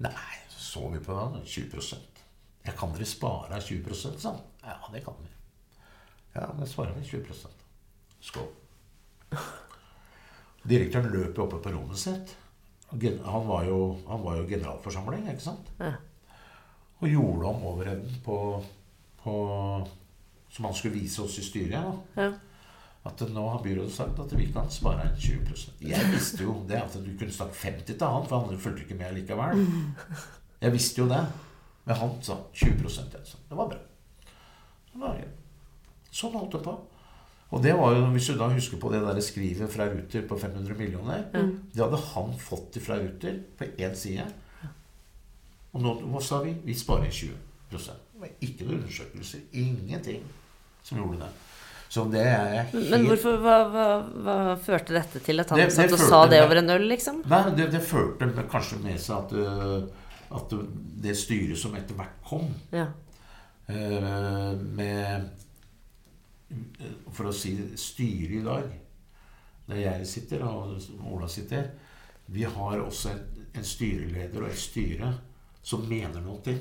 Nei, så vi på det. 20% Ja, kan dere spare her 20 sa han. Ja, det kan vi. Ja, det svarer vi 20 Skål. Direktøren løper oppe på rommet sitt. Han var jo, han var jo generalforsamling, ikke sant? Ja. Og gjorde om overheden på, på Som han skulle vise oss i styret. Da. Ja. At nå har byrådet sagt at vi kan spare inn 20% Jeg visste jo det at du kunne snakke 50 til han, for han fulgte ikke med likevel. Jeg visste jo det. Men han sa 20 altså. Det var bra. Det var. Sånn holdt det på. Og det var jo, hvis du da husker på det der skrivet fra Ruter på 500 millioner Det hadde han fått fra Ruter på én side. Og nå hva sa vi? Vi sparer 20 Det var ikke noen undersøkelser. Ingenting som gjorde det. Så det er jeg helt Men hvorfor, hva, hva, hva førte dette til at han Det- det satt og sa det over en øl, liksom? Nei, det, det førte med, kanskje med seg at, øh, at det styret som etter hvert kom, Ja. øh, med For å si styret i dag, der jeg sitter og Ola sitter Vi har også en, styreleder og et styre som mener noe.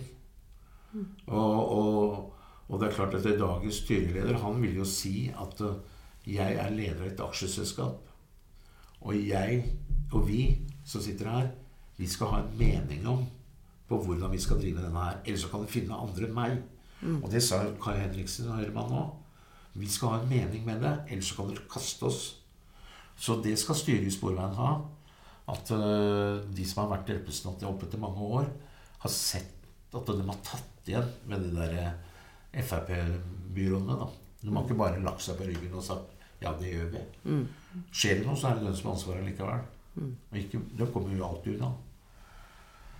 Og, og, og det er klart at det dagens styreleder han vil jo si at øh, jeg er leder av et aksjeselskap. Og jeg og vi som sitter her, vi skal ha en mening om på hvordan vi skal drive denne her. Ellers så kan du finne andre enn meg. Og det sa Kai Henriksen og Herman nå. Vi skal ha en mening med det, ellers kan dere kaste oss. Så det skal styret i Sporveien ha. At øh, de som har vært representanter oppe etter mange år, har sett at de har tatt igjen med de der Frp-byråene. da. De har ikke bare lagt seg på ryggen og sagt ja, det gjør vi. Skjer det noe, så er det den som har ansvaret likevel. Og ikke, de kommer jo alltid unna.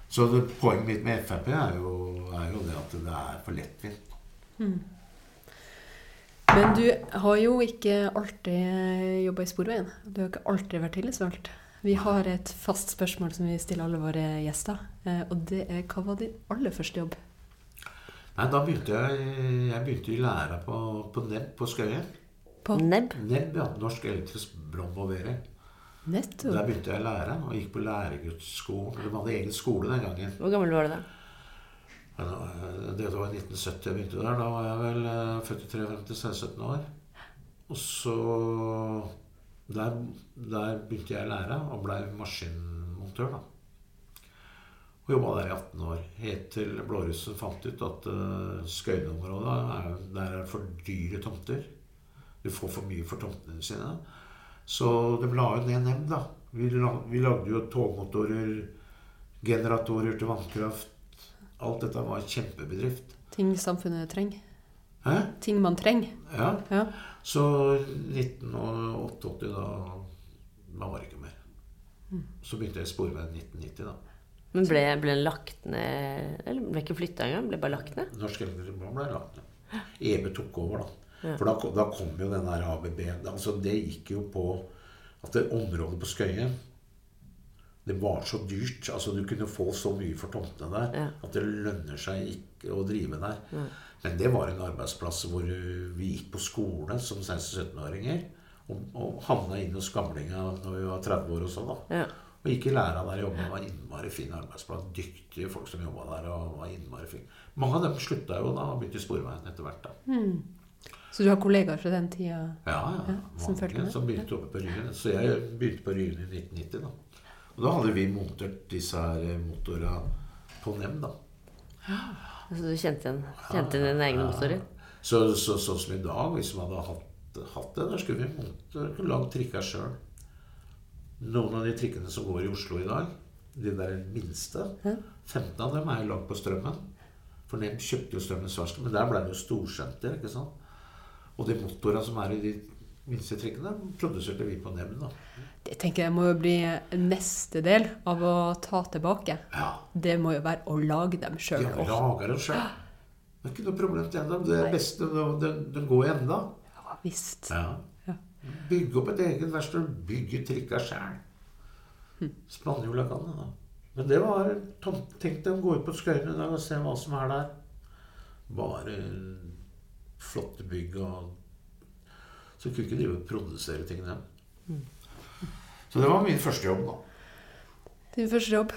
Så det, poenget mitt med Frp er jo, er jo det at det er for lettvint. Men du har jo ikke alltid jobba i Sporveien. Du har ikke alltid vært tillitsvalgt. Vi har et fast spørsmål som vi stiller alle våre gjester. eh, Og det er hva var din aller første jobb? Nei, da begynte jeg Jeg begynte i læra på, på Nebb på Skøyen. På Nebb? Nebb, ja. Norsk elektrisk brannmovering. Der nettopp. begynte jeg å lære, og gikk på læregudsskolen. De hadde egen skole den gangen. Hvor gammel var du da? Øh, Det var i 1970 jeg begynte der. Da var jeg vel 53-56-17 år. Og så der, der begynte jeg å lære, og blei maskinmontør, da. Og jobba der i 18 år. Helt til Blårussen fant ut at uh, Skøyen-området er, er for dyre tomter. Du får for mye for tomtene sine. Så de la jo ned nemnd, da. Vi lagde jo togmotorer, generatorer til vannkraft. Alt dette var kjempebedrift. Ting samfunnet trenger. Hæ? Ting man trenger. Ja. Ja. Så 1988, da, Man var ikke mer. Så begynte jeg i Sporveien 1990, da. Men ble, ble den lagt ned Eller ble ikke flytta engang? Ble bare lagt ned? Norsk Elektrisk ble lagt ned. EB tok over, da. Ja. For da, kom- da kom jo den der ABB altså Det gikk jo på at det området på Skøyen det var så dyrt. altså Du kunne få så mye for tomtene der Ja. at det lønner seg ikke å drive der. Men det var en arbeidsplass hvor vi gikk på skole som 16-17-åringer. Og, og havna inn hos gamlinga når vi var 30 år og sånn. da. Ja. Og gikk i læra der og jobba. Var innmari fin arbeidsplass. Dyktige folk som jobba der. og var innmari fin. Mange av dem slutta jo da og begynte i Sporveien etter hvert. da. Så du har kollegaer fra den tida? Ja, ja. Ja, som Mange som begynte oppe på Ryen. Så jeg begynte på Ryen i 1990. da. Og da hadde vi montert disse her motorene på NEM, da. Ja, Altså, du kjente igjen, kjente igjen dine egne motorer? Så, så, sånn som i dag, hvis man hadde hatt, hatt det, da skulle vi monte, lagd trikka sjøl. Noen av de trikkene som går i Oslo i dag, de der minste, 15 av dem er lagd på strømmen. For NEM kjøpte jo strømmens verksted, men der ble det jo storsenter. ikke sant? Og de motorene som er i de minste trikkene, produserte vi på NEM. da. Det tenker jeg må jo bli neste del av å ta tilbake. Ja, Det må jo være å lage dem sjøl. ja lage dem sjøl. Det er ikke noe problem til ennå. Det er beste, den, den går enda. Ja, visst. Ja. Ja. Bygge opp et eget verksted. Bygge trikka sjæl. Spanjola kan det, da. Men det var. Tenk deg å gå ut på Skøyen i dag og se hva som er der. Bare flotte bygg og Så kunne ikke drive og produsere ting der. Så det var min første jobb, da. Din første jobb.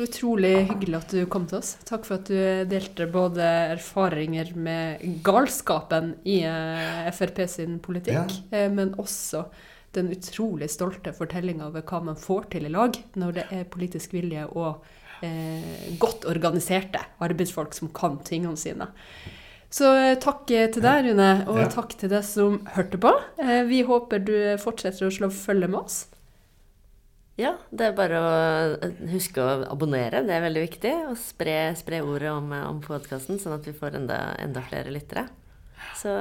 Utrolig hyggelig at du kom til oss. Takk for at du delte både erfaringer med galskapen i eh, Frp sin politikk, ja. men også den utrolig stolte fortellinga over hva man får til i lag når det er politisk vilje og eh, godt organiserte arbeidsfolk som kan tingene sine. Så eh, takk til deg, Rune, og Ja. takk til deg som hørte på. Eh, vi håper du fortsetter å slå følge med oss. Ja, det er bare å eh, huske å abonnere, det er veldig viktig. Og spre, spre ordet om, eh, om podkasten, sånn at vi får enda, enda flere lyttere. Så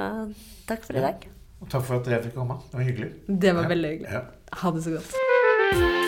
takk for i dag. Og takk for at dere fikk komme. Det var hyggelig. Det var Ja. veldig hyggelig. Ja. Ha det så godt.